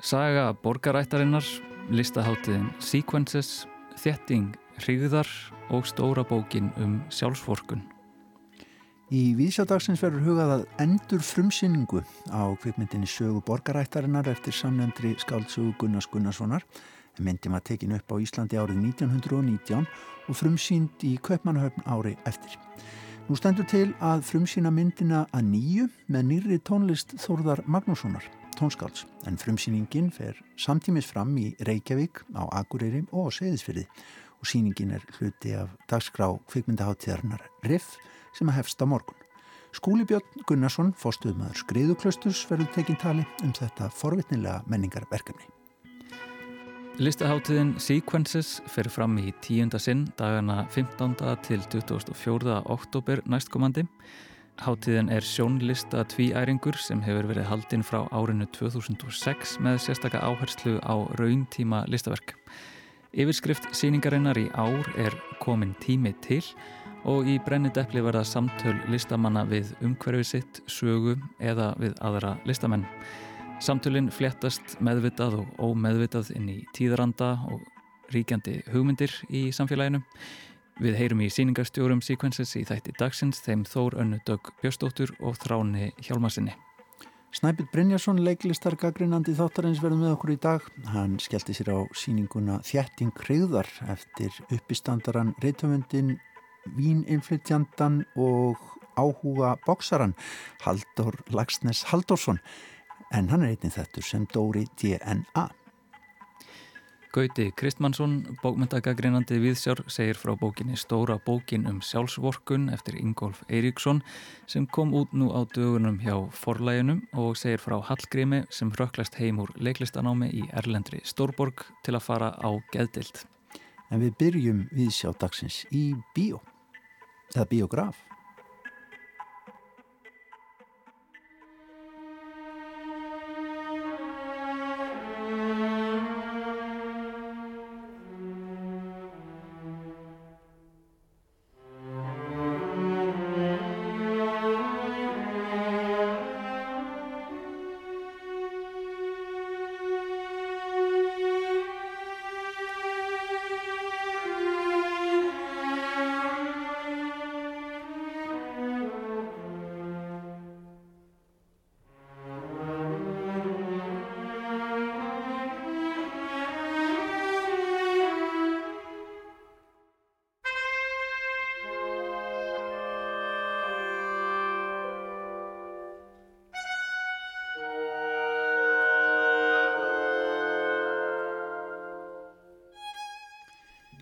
Saga borgarættarinnar, listaháttiðin Sequences, Þetting, Hrigðar og stóra bókin um sjálfsvorkun. Í vísjádagsins verður hugað að endur frumsýningu á kvikmyndinni sögu borgarættarinnar eftir samnefndri skáldsögu Gunnars Gunnarssonar. Myndin var tekin upp á Íslandi árið 1919 og frumsýnd í Kaupmannahöfn ári eftir. Nú stendur til að frumsýna myndina að nýju með nýri tónlist Þórðar Magnússonar tónskáls en frumsýningin fer samtímis fram í Reykjavík á Akureyri og á Seyðisfyrði og sýningin er hluti af dagskrá kvikmyndaháttíðarnar Riff sem að hefst á morgun. Skúli Björn Gunnarsson, fórstuðmaður Skriðuklausturs, verður tekinn tali um þetta forvitnilega menningarverkefni. Listaháttiðin Sequences fer fram í tíunda sinn dagana 15. til 24. oktober næstkomandi. Háttíðin er sjónlista tvíæringur sem hefur verið haldinn frá árinu 2006 með sérstakka áherslu á rauntíma listaverk. Yfirskrift síningarinnar í ár er komin tími til og í brennidepli verða samtöl listamanna við umhverfið sitt, sögu eða við aðra listamenn. Samtölinn fléttast meðvitað og ómeðvitað inn í tíðaranda og ríkjandi hugmyndir í samfélaginu. Við heyrum í síningarstjórum Sequences í þætti dagsins þeim Þór Önnu Dögg Björstóttur og Þráni Hjálmarsinni. Snæpit Brynjarsson, leiklistar gaggrinandi þáttarins verðum með okkur í dag. Hann skellti sér á síninguna Þjætting Hrigðar eftir uppistandaran reytumöndin, víninflytjandan og áhuga bóksaran Haldur Lagsnes Haldursson en hann er einnig þettur sem Dóri DNA. Gauti Kristmannsson, bókmyndagagreinandi viðsjár, segir frá bókinni Stóra bókin um sjálfsvorkun eftir Ingolf Eiríksson sem kom út nú á dögunum hjá forlæginum og segir frá Hallgrími sem röklast heim úr leiklistanámi í Erlendri Stórborg til að fara á geðdild. En við byrjum viðsjá dagsins í bíó, eða biograf.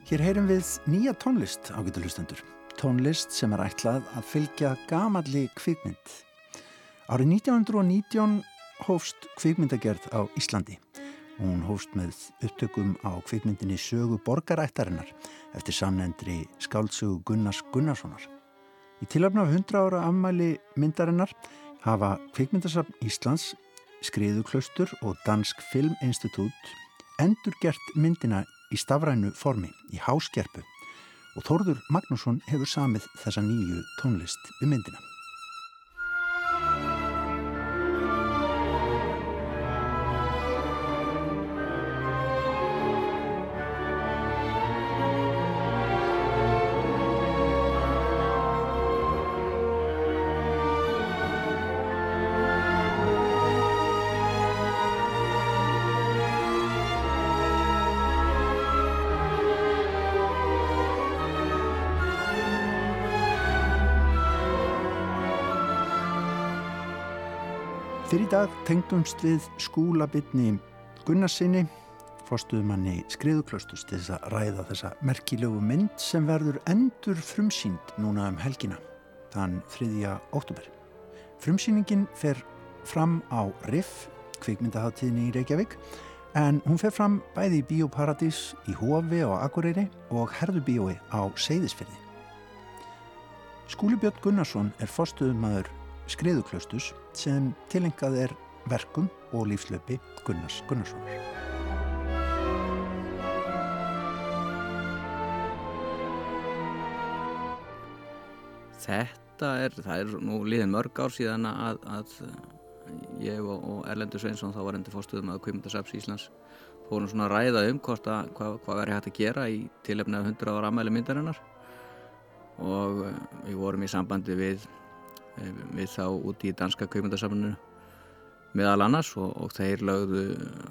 Hér heyrum við nýja tónlist á geturlustendur. Tónlist sem er ætlað að fylgja gamalli kvikmynd. Árið 1919 hófst kvikmyndagerð á Íslandi. Hún hófst með upptökum á kvikmyndinni Sögu borgarættarinnar eftir samnendri skáldsögu Gunnars Gunnarssonar. Í tilöfna af 100 ára afmæli myndarinnar hafa Kvikmyndasafn Íslands, Skriðuklaustur og Dansk Filminstitút endur gert myndina í stafrænu formi, í háskerpu og Þórður Magnússon hefur samið þessa nýju tónlist við myndina. Dag tengdumst við skúlabitni Gunnarsinni, fórstuðumanni Skriðuklöstus til þess að ræða þessa merkilegu mynd sem verður endur frumsýnd núna um helgina, þann 3. óttúber. Frumsýningin fer fram á Riff, kvikmyndaháttíðinni í Reykjavík, en hún fer fram bæði í Bíóparadís í Hófi og Akureyri og Herðubíói á Seyðisfyrði. Skúli Björn Gunnarsson er fórstuðumadur Skriðuklaustus sem tilengað er verkum og lífslöpi Gunnars Gunnarssonar. Þetta er, það er nú liðin mörg ár síðan að, að ég og, og Erlendur Sveinsson þá var endur fórstuðum að Kvímundasaps Íslands fórum svona að ræða um hvort að, hvað, hvað verður hægt að gera í tilefni af 100 ára ammæli myndarinnar og eh, við vorum í sambandi við, við þá úti í danska Kvímundasafninu meðal annars og, og þeir lögðu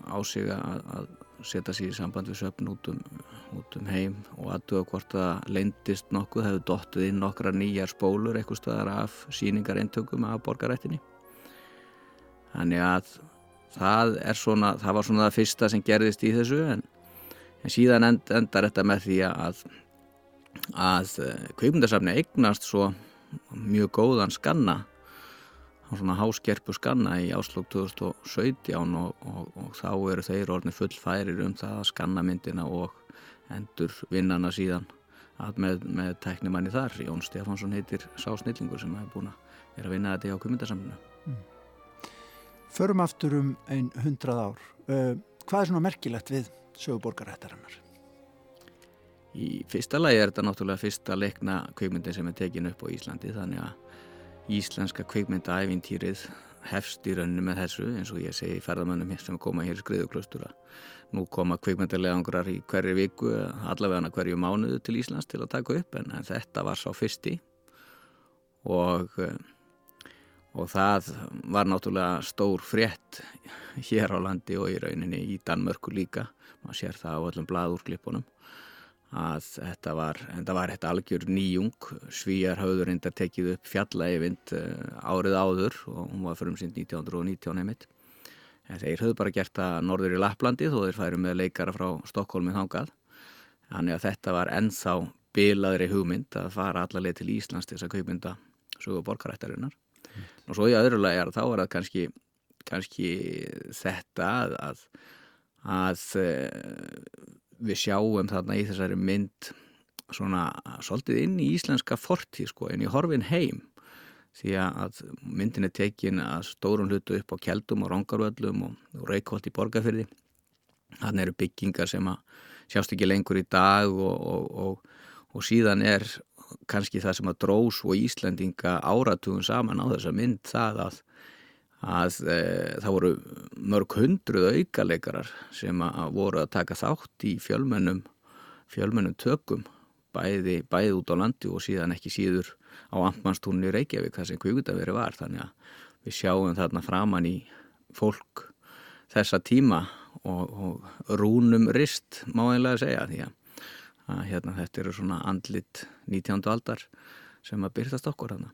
á sig að, að setja sér í samband við söpn út um, út um heim og aðtöða hvort það leindist nokkuð, hefur dóttið inn nokkra nýjar spólur eitthvað stöðar af síningar eintökum af borgarættinni þannig að það svona, það var svona það fyrsta sem gerðist í þessu en, en síðan end, endar þetta með því að að eh, kveikmyndasafni eignast svo mjög góðan skanna svona háskerpu skanna í áslug 2017 og, og, og þá eru þeir orðin fullfærir um það að skanna myndina og endur vinnana síðan með, með teknimanni þar Jón Stefánsson heitir Sásnillingur sem hefur búin að vera að vinna þetta í ákveimyndasamlinu mm. Förum aftur um einn hundrað ár uh, hvað er svona merkilegt við söguborgarættarinnar? Í fyrsta lagi er þetta náttúrulega fyrsta leikna kveikmyndin sem er tekin upp á Íslandi þannig að íslenska kveikmyndaævintýrið hefst í rauninu með þessu eins og ég segi ferðamönnum sem koma hér í skriðuklaustura. Nú koma kveikmyndalegangurar í hverju viku, allavega hverju mánuðu til Íslands til að taka upp en, en þetta var sá fyrsti og, og það var náttúrulega stór frétt hér á landi og í rauninni í Danmörku líka. Man sér það á öllum bladúrklipunum að þetta var, þetta var eitt algjör nýjung. Svíjar hafður reyndar tekið upp fjallægivind eh, árið áður og hún var fyrir um sínd 1919 heimitt en þeir höfðu bara gert það norður í Lapplandið og þeir færu með leikara frá Stokkólmi þángað þannig að þetta var ennþá bilaðri hugmynd að fara allarleið til Íslands til þess að kaupmynda sögu borgarættarinnar mm. og svo í öðrulega er þá er það kannski, kannski þetta að, að, að eh, við sjáum þarna í þessari mynd svona svolítið inn í íslenska fortíð sko, inn í horfin heim. Því að myndin er tekin að stórun hlutu upp á keldum og rongarvöllum og, og reykvált í borgarfyrði þannig eru byggingar sem að sjást ekki lengur í dag og, og, og síðan er kannski það sem að drós og Íslandinga áratugum saman á þessa mynd það að að e, það voru mörg hundruð aukaleikarar sem að voru að taka þátt í fjölmennum fjölmennum tökum bæði, bæði út á landi og síðan ekki síður á Amtmannstúnni Reykjavík þar sem kvögutaveri var þannig að við sjáum þarna framann í fólk þessa tíma og, og rúnum rist má einlega segja því að, að hérna, þetta eru svona andlit 19. aldar sem að byrjast okkur hana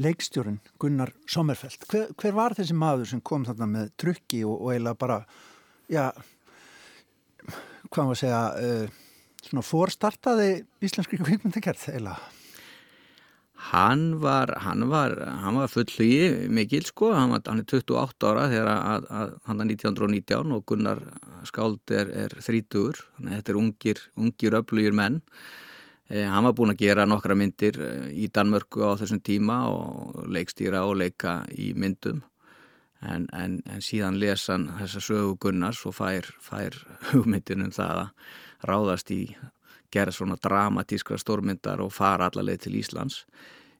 leikstjórin Gunnar Sommerfeld. Hver, hver var þessi maður sem kom þarna með trukki og, og eiginlega bara já hvað maður segja uh, svona fórstartaði íslenski kvikmyndakerð eiginlega? Hann var, hann var, hann var full hlugi mikil sko, hann, var, hann er 28 ára þegar að, að, hann er 1919 og Gunnar Skáld er, er 30, þannig að þetta er ungir, ungir öflugir menn hann var búin að gera nokkra myndir eh, í Danmörku á þessum tíma og leikstýra og leika í myndum en, en, en síðan lesa hann þessa sögu Gunnars og fær, fær hugmyndin um það að ráðast í gera svona dramatískra stórmyndar og fara allarleið til Íslands.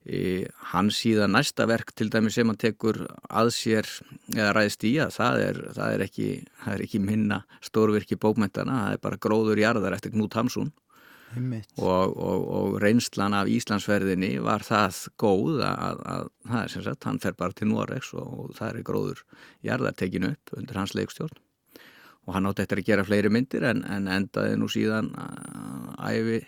E, hann síðan næsta verk til dæmi sem hann tekur að sér eða ræðist í að það er, það er, ekki, það er ekki minna stórvirki bókmyndana, það er bara gróður jarðar eftir Knút Hamsun og, og, og reynslan af Íslandsferðinni var það góð að, að það er sem sagt, hann fer bara til Noregs og, og það er gróður jarðartekinu upp undir hans leikstjórn. Og hann átti eftir að gera fleiri myndir en, en endaði nú síðan æfi,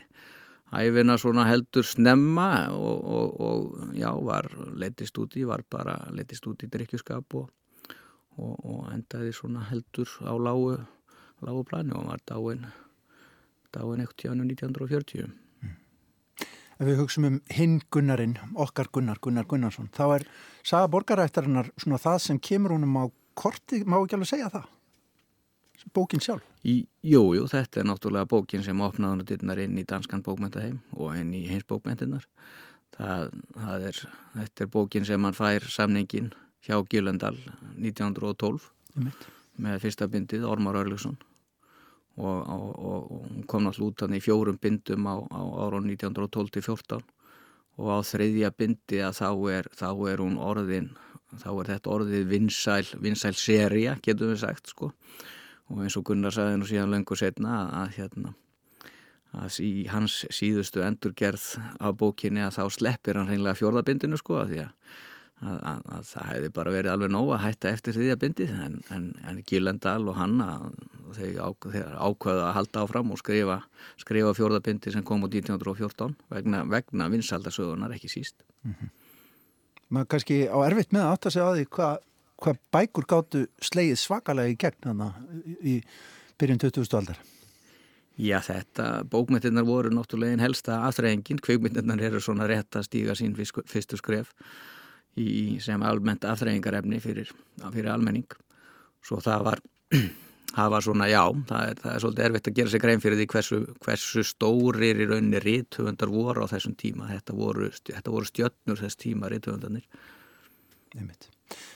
æfina svona heldur snemma og já, var letist úti, var bara letist úti í drikkjuskap og endaði svona heldur á lágu, lágu plani og var dáin dáin ekkert jánu 1940. Mm. Ef við hugsaum um hinn Gunnarinn, okkar Gunnar, Gunnar Gunnarsson, þá er saga borgarættarinnar svona það sem kemur honum á korti, má ekki alveg segja það? Bókin sjálf? Í, jú, jú, þetta er náttúrulega bókin sem opnaði hann dittnar inn í danskan bókmentaheim og inn í hins bókmentinnar. Það, það er, þetta er bókin sem hann fær samningin hjá Gjölendal 1912 með fyrsta bindið Ormar Örlugsson og, og, og kom náttúrulega út þannig í fjórum bindum á, á ára 1912-14 og á þriðja bindi að þá er, þá er hún orðin þá er þetta orðið vinsæl vinsæl seria, getum við sagt sko. Og eins og Gunnar sagði nú síðan löngu setna að, að hérna að í hans síðustu endurgerð á bókinni að þá sleppir hann hreinlega fjórðabindinu sko að því að Að, að, að það hefði bara verið alveg nóg að hætta eftir því að bindi en, en, en Gílendal og Hanna þeir ákvaða að halda áfram og skrifa, skrifa fjórðabindi sem kom á 1914 vegna, vegna vinsaldasögunar ekki síst mm -hmm. Maður kannski á erfitt með að átta sig á því hvað hva bækur gáttu sleið svakalega í gegn hana í byrjun 2000. aldar Já þetta, bókmyndirnar voru náttúrulega einn helsta aðþrengin, kveikmyndirnar eru svona rétt að stíga sín fyrstu skref í sem almennt afþreyingarefni fyrir, fyrir almenning. Svo það var það var svona já, það er, það er svolítið erfitt að gera sig grein fyrir því hversu, hversu stórir í rauninni rítöfundar voru á þessum tíma. Þetta voru, þetta voru stjötnur þess tíma rítöfundarnir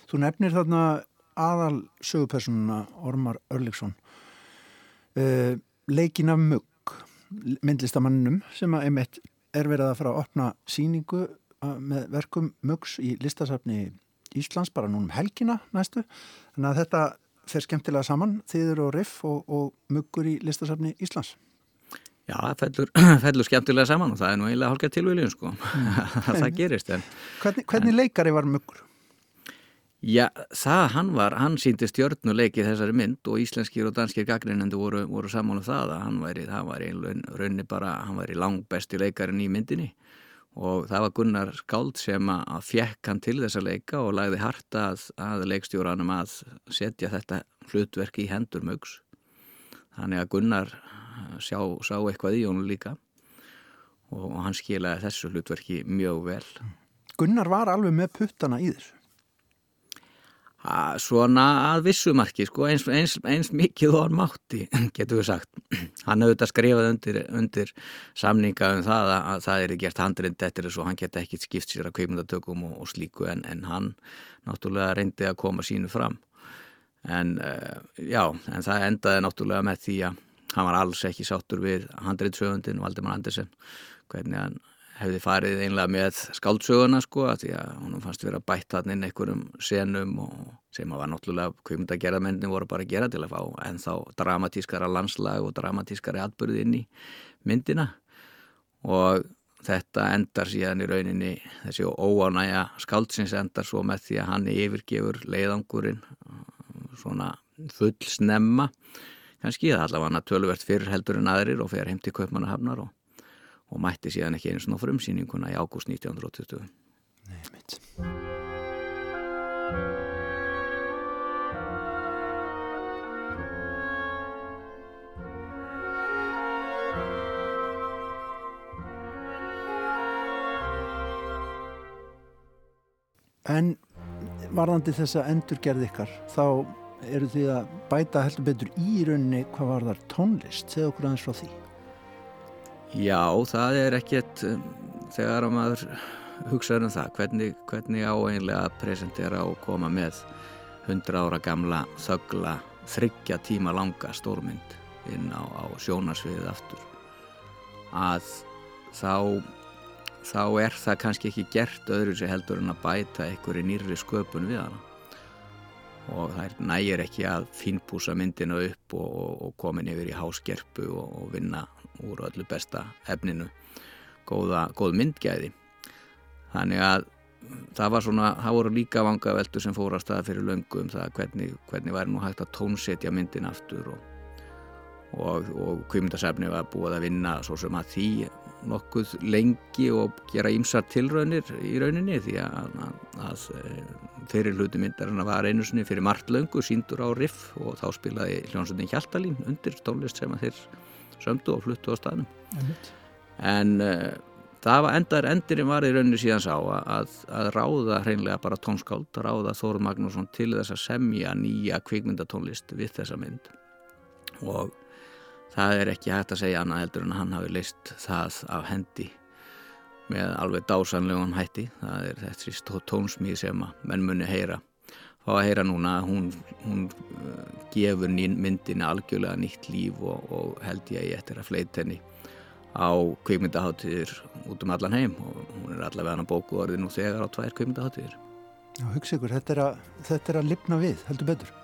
Þú nefnir þarna aðal sögupersonuna Ormar Örliksson uh, leikin af mugg myndlistamannum sem að er verið að fara að opna síningu með verkum Mugs í listasafni Íslands bara núnum helgina næstu þannig að þetta fer skemmtilega saman þýður og riff og, og Muggur í listasafni Íslands Já, það fellur, fellur skemmtilega saman og það er nú eiginlega hálkað tilvægljum sko mm. það gerist en, Hvernig, hvernig en, leikari var Muggur? Já, það hann var, hann síndi stjörnuleiki þessari mynd og íslenskir og danskir gaggrinandi voru, voru saman um það að hann væri, það var í raunni bara, hann væri langbesti leikarin í myndinni og það var Gunnar Skáld sem að fjekk hann til þessa leika og lagði harta að, að leikstjóranum að setja þetta hlutverk í hendur mögs þannig að Gunnar eh, sjá, sá eitthvað í honum líka. Og, hann skilaði þessu hlutverki mjög vel. Gunnar var alveg með puttana í þessu Svona að vissumarki sko, eins, eins, eins mikið og hann mátti, getur við sagt. Hann þetta skrifað undir, undir samninga um það að, að það er gert handrind eftir þessu og hann geta ekki skipt sér að kveimundatökum og, og slíku en, en hann náttúrulega reyndi að koma sínu fram. En uh, já, en það endaði náttúrulega með því að hann var alls ekki sáttur við handrindsögundin Valdemar Andersen, hvernig hann hefði farið einlega með skáldsöguna sko að því að hún fannst vera bætt hann inn einhverjum senum og sem að var náttúrulega kvimund að gera mennin voru bara að gera til að fá en þá dramatískara landslag og dramatískari atbyrði inn í myndina. Og þetta endar síðan í rauninni þessi óánægja skáldsins endar svo með því að hann yfirgefur leiðangurinn svona full snemma kannski það allavega tölvert fyrir heldur en aðrir og fer heim til Kaupmannahafnar og og mætti síðan ekki eins og frumsýninguna í ágúst 1920. Nei, mitt. En varðandi þessa endurgerð ykkar, þá eru því að bæta heldur betur í rauninni hvað var þar tónlist, segð okkur aðeins frá því. Já, það er ekkert um, þegar maður hugsaður um það hvernig, hvernig áeinlega að presentera og koma með 100 ára gamla þögla þryggja tíma langa stórmynd inn á, á sjónarsviðið aftur. Að þá þá er það kannski ekki gert öðru sem heldur en að bæta einhverju nýrri sköpun við hana. Og það nægir ekki að fínpúsa myndina upp og, og komin yfir í háskerpu og, og vinna úr öllu besta efninu. Góða, góð myndgæði. Þannig að það var svona, það voru líka vanga veldur sem fór á stað fyrir löngu um það hvernig, hvernig væri nú hægt að tónsetja myndin aftur og og, og kvimdasefni var búið að vinna svo sem að því nokkuð lengi og gera ímsar tilraunir í rauninni því að, að fyrir hluti myndarinn var einu sinni fyrir margt löngu síndur á riff og þá spilaði hljónsundin Hjaltalín undir tónlist sem að þeir sömdu og fluttu á staðnum. En uh, það var endar endirinn var í rauninu síðan sá að, að ráða hreinlega bara tónskáld, ráða Þóru Magnússon til þess að semja nýja kvikmyndatónlist við þessa mynd. Og það er ekki hægt að segja annað heldur en að hann hafi leist það af hendi með alveg dásanlegum hætti. Það er þessi tónsmíð sem að menn muni heyra fá að heyra núna að hún, hún uh, gefur myndinu algjörlega nýtt líf og, og held ég eftir að fleit henni á kvikmyndaháttíðir út um allan heim og hún er allavega hann að bóku orðið nú þegar á tvær kvikmyndaháttíðir. Já, hugsa ykkur, þetta er að, þetta er að lifna við, heldur betur.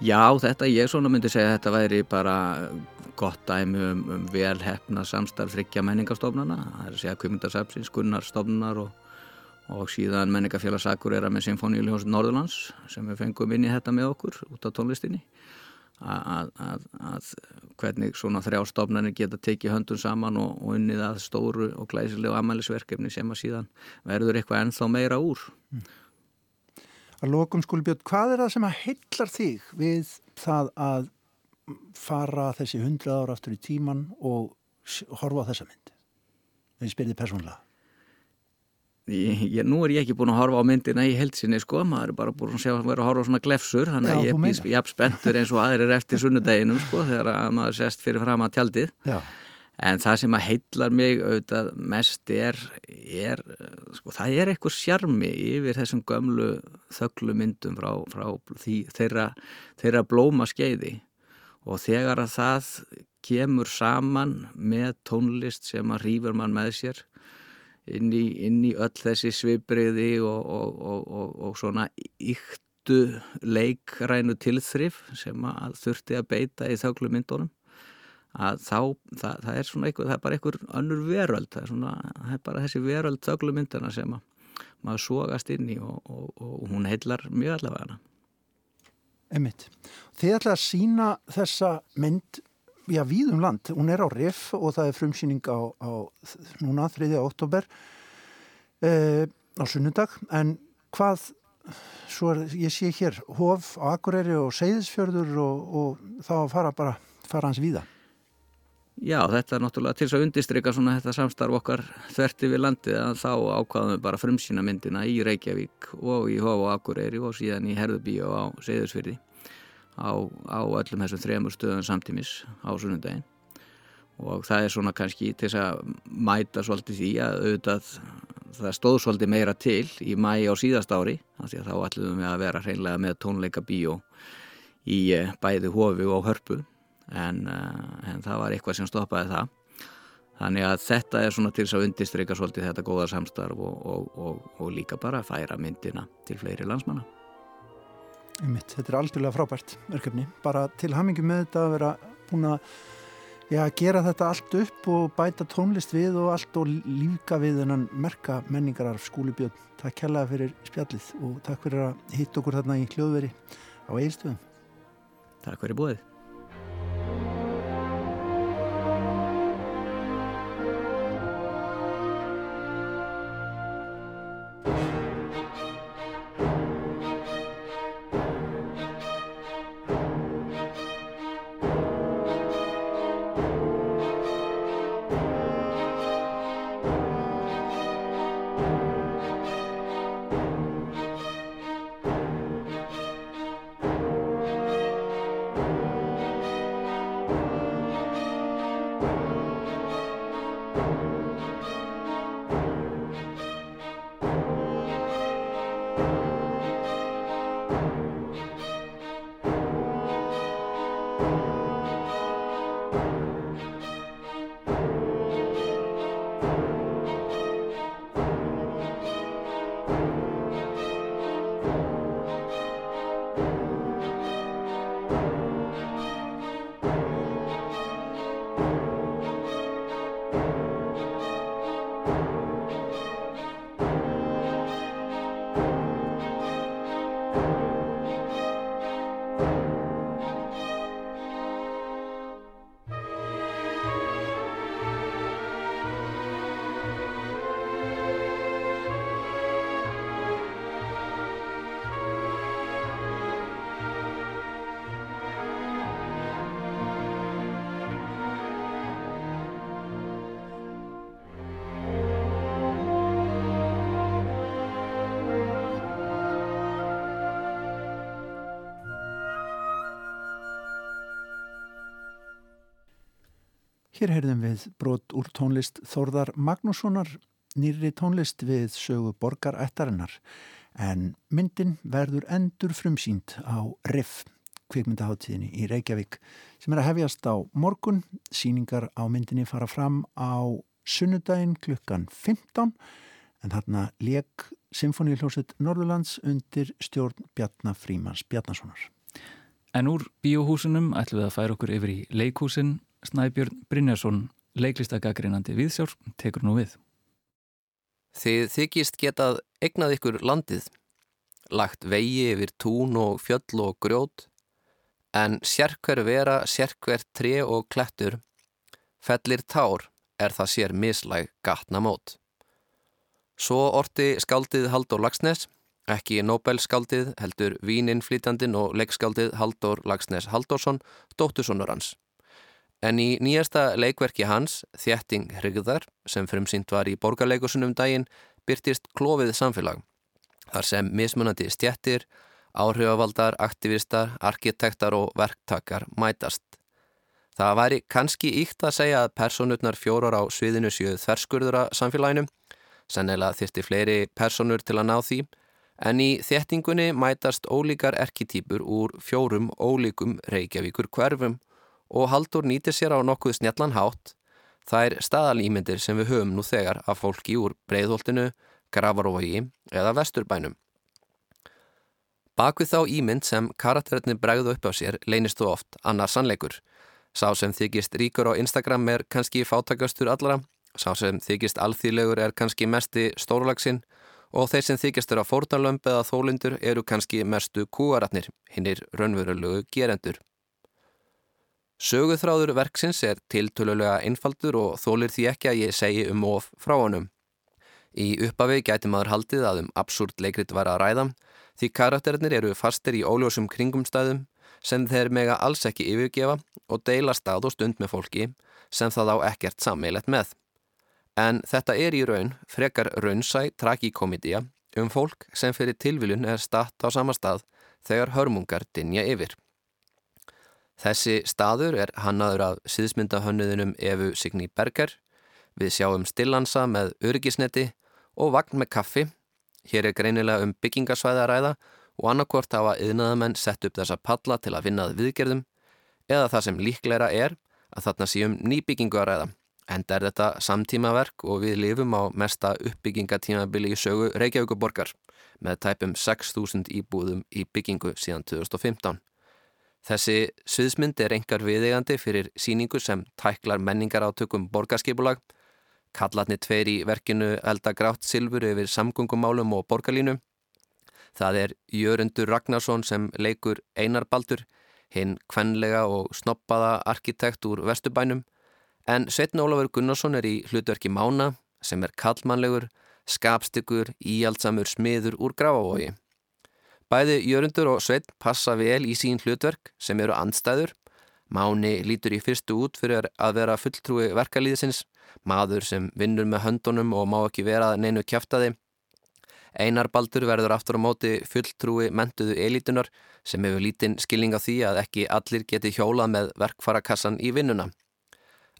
Já, þetta, ég svona myndi segja að þetta væri bara gott dæmi um, um velhefna samstarf þryggja menningastofnana, það er að segja kvimundarsafsins, Gunnarstofnunar og, og síðan menningafélagsakur er að með Sinfoníuljóns Norðurlands sem við fengum inn í þetta með okkur út á tónlistinni að, að, að hvernig svona þrjástofnarnir geta tekið höndun saman og, og unnið að stóru og glæsilegu amælisverkefni sem að síðan verður eitthvað ennþá meira úr. Mm að lokum skulbjörn, hvað er það sem að heillar þig við það að fara þessi hundra ára aftur í tíman og horfa á þessa mynd? Það er spyrðið persónlega. Ég, ég, nú er ég ekki búin að horfa á myndina í heilsinni sko, maður er bara búin að sjá að vera að horfa á svona glefsur, þannig að ég er jafn spenntur eins og aðrir eftir sunnudeginum sko, þegar maður sest fyrir fram að tjaldið. Já. En það sem að heillar mig auðvitað mest er, er sko, það er eitthvað sjarmi yfir þessum gömlu þögglu myndum frá, frá því, þeirra, þeirra blóma skeiði og þegar að það kemur saman með tónlist sem að rýfur mann með sér inn í, inn í öll þessi svipriði og, og, og, og svona yktu leikrænu tilþrif sem að þurfti að beita í þögglu myndunum að þá, það, það er svona eitthvað, það er bara einhver önnur veröld, það er svona, það er bara þessi veröld þöglumyndana sem að maður sógast inn í og, hún heillar mjög allavega hana. Emmitt, þið ætla að sína þessa mynd, já, víðum land, hún er á RIF og það er frumsýning á, á núna, 3. oktober eh, á sunnundag, en hvað, svo er, ég sé hér, Hof, Akureyri og Seyðisfjörður og, og þá fara bara, fara hans víða. Já, þetta er náttúrulega til að undistrykka svona þetta samstarf okkar þverti við landið að þá ákvaðum við bara frumsýna myndina í Reykjavík og í Hóf og Akureyri og síðan í Herðubíu á Seyðursfyrði á, á öllum þessum þremur stöðum samtímis á sunnundaginn og það er svona kannski til þess að mæta svolítið því að auðvitað það stóð svolítið meira til í mæi á síðast ári þá ætlum við að vera hreinlega með tónleika bíó í eh, bæði Hófi og Hörpu. En, eh, en það var eitthvað sem stoppaði það. Þannig að þetta er svona til þess að undistrykja svolítið þetta góða samstarf og, og, og, og líka bara færa myndina til fleiri landsmanna Einmitt, Þetta er algjörlega frábært verkefni. Bara til hamingi með þetta að vera búin að já, gera þetta allt upp og bæta tónlist við og allt og líka við þennan merka menningarar skúlibjöð Takk kærlega fyrir spjallið og takk fyrir að hitt okkur þarna í hljóðveri á eilstöðum Takk fyrir búið Hér heyrðum við brot úr tónlist Þórðar Magnússonar, nýri tónlist við sögu borgarættarinnar en myndin verður endur frumsýnd á RIF kvikmyndaháttíðinni í Reykjavík sem er að hefjast á morgun. Síningar á myndinni fara fram á sunnudaginn klukkan 15 en þarna leik Symfóníuljóset Norðurlands undir stjórn Bjarnar Frímans Bjarnasonar. En úr bíóhúsunum ætlum við að færa okkur yfir í leikhúsin. Snæbjörn Brynjarsson, leiklistagagreinandi viðsjár, tekur nú við. Þið þykist getað egnað ykkur landið, lagt vegi yfir tún og fjöll og grjót, en sérkver vera, sérkver tre og klettur, fellir tár er það sér mislæg gatna mót. Svo orti skaldið Haldur Lagsnes, ekki Nobel-skaldið heldur Víninflýtandin og leiksskaldið Haldur Lagsnes Haldursson, dóttursonur hans. En í nýjasta leikverki hans, Þjetting Hrigðar, sem frumsýnt var í borgarleikusunum daginn, byrtist klófið samfélag. Þar sem mismunandi stjettir, áhrifavaldar, aktivistar, arkitektar og verktakar mætast. Það væri kannski íkt að segja að personurnar fjórar á sviðinu sjöð þverskurðura samfélaginu, sennilega þyrti fleiri personur til að ná því, en í þjettingunni mætast ólíkar erkitýpur úr fjórum ólíkum Reykjavíkur hverfum og Haldur nýtir sér á nokkuð snjallan hátt þær staðalýmyndir sem við höfum nú þegar af fólki úr breyðholtinu, gravarógi eða vesturbænum. Bakvið þá ímynd sem karakterinni bregðu upp á sér leynist þú oft annar sannleikur. Sá sem þykist ríkur á Instagram er kannski fátakastur allara, sá sem þykist alþýlegur er kannski mesti stórlagsinn og þeir sem þykist eru að fórnalömb eða þólindur eru kannski mestu kúaratnir, hinnir raunverulegu gerendur. Söguþráður verksins er tiltölulega einfaldur og þólir því ekki að ég segi um of frá honum. Í uppafi gæti maður haldið að um absúrt leikrit var að ræða því karakterinir eru fastir í óljósum kringumstæðum sem þeir mega alls ekki yfirgefa og deila stað og stund með fólki sem það á ekkert sammeilet með. En þetta er í raun frekar raunsæ tragíkomedía um fólk sem fyrir tilviljun er statt á sama stað þegar hörmungar dinja yfir. Þessi staður er hannaður af síðsmyndahönnuðunum Efu Signý Berger. Við sjáum stillansa með örgisneti og vagn með kaffi. Hér er greinilega um byggingasvæða að ræða og annarkort hafa yðnaðamenn sett upp þessa palla til að vinnað viðgerðum eða það sem líkleira er að þarna séum nýbyggingu að ræða. Enda er þetta samtímaverk og við lifum á mesta uppbyggingatímabili í sögu Reykjavíkuborgar með tæpum 6.000 íbúðum í byggingu síðan 2015. Þessi sviðsmynd er engar viðegandi fyrir síningu sem tæklar menningar átökum borgarskipulag. Kallatni tveir í verkinu elda grátt silfur yfir samgöngumálum og borgarlínu. Það er Jörundur Ragnarsson sem leikur Einar Baldur, hinn kvenlega og snoppaða arkitekt úr Vesturbænum. En Sveitn Ólafur Gunnarsson er í hlutverki Mána sem er kallmannlegur, skapstyggur, íaldsamur smiður úr Grafavogi. Bæði Jörundur og Sveit passa vel í sín hlutverk sem eru andstæður. Máni lítur í fyrstu út fyrir að vera fulltrúi verkalýðisins, maður sem vinnur með höndunum og má ekki vera neinu kæftadi. Einar Baldur verður aftur á móti fulltrúi mentuðu elitunar sem hefur lítinn skilning á því að ekki allir geti hjólað með verkfarakassan í vinnuna.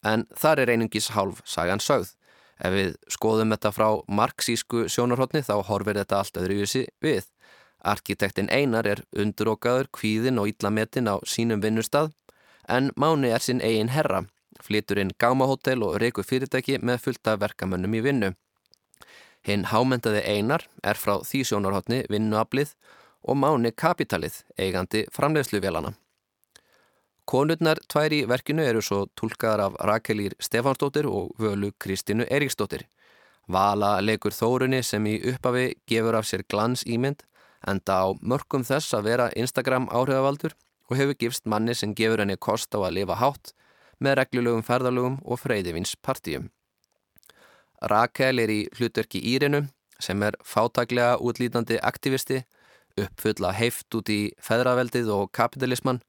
En þar er einungis hálf sagan sögð. Ef við skoðum þetta frá marxísku sjónarhóttni þá horfir þetta allt öðruvísi við. Arkitektin Einar er undurokaður, kvíðin og íllametin á sínum vinnustad en Máni er sinn eigin herra, flytur inn gámahótel og reyku fyrirtæki með fullta verkamönnum í vinnu. Hinn hámentaði Einar er frá því sjónarhóttni vinnuablið og Máni kapitalið, eigandi framleiðsluvélana. Konurnar tvær í verkinu eru svo tólkaðar af Rakelír Stefansdóttir og völu Kristínu Eriksdóttir. Vala leikur Þórunni sem í uppafi gefur af sér glans ímynd enda á mörgum þess að vera Instagram áhrifavaldur og hefur gifst manni sem gefur henni kost á að lifa hátt með reglulegum ferðalögum og freyðivins partíum. Rakel er í hlutverki Írinu sem er fátaglega útlítandi aktivisti, uppfulla heift út í feðraveldið og kapitalismann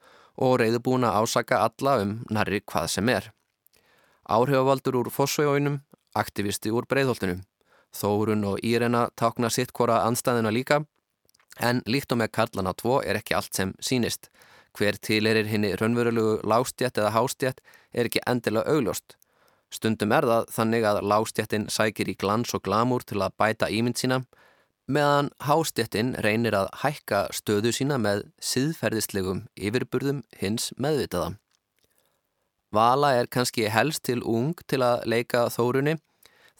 og reyðubúna ásaka alla um nærri hvað sem er. Áhrifavaldur úr fósveginum, aktivisti úr breyðholtunum. Þórun og Írena tákna sitt hvora anstæðina líka En líkt og með karlana tvo er ekki allt sem sínist. Hver til er henni raunverulegu lástjætt eða hástjætt er ekki endilega augljóst. Stundum er það þannig að lástjættin sækir í glans og glamúr til að bæta ímynd sína, meðan hástéttin reynir að hækka stöðu sína með síðferðislegum yfirburðum hins meðvitaða. Vala er kannski helst til ung til að leika Þórunni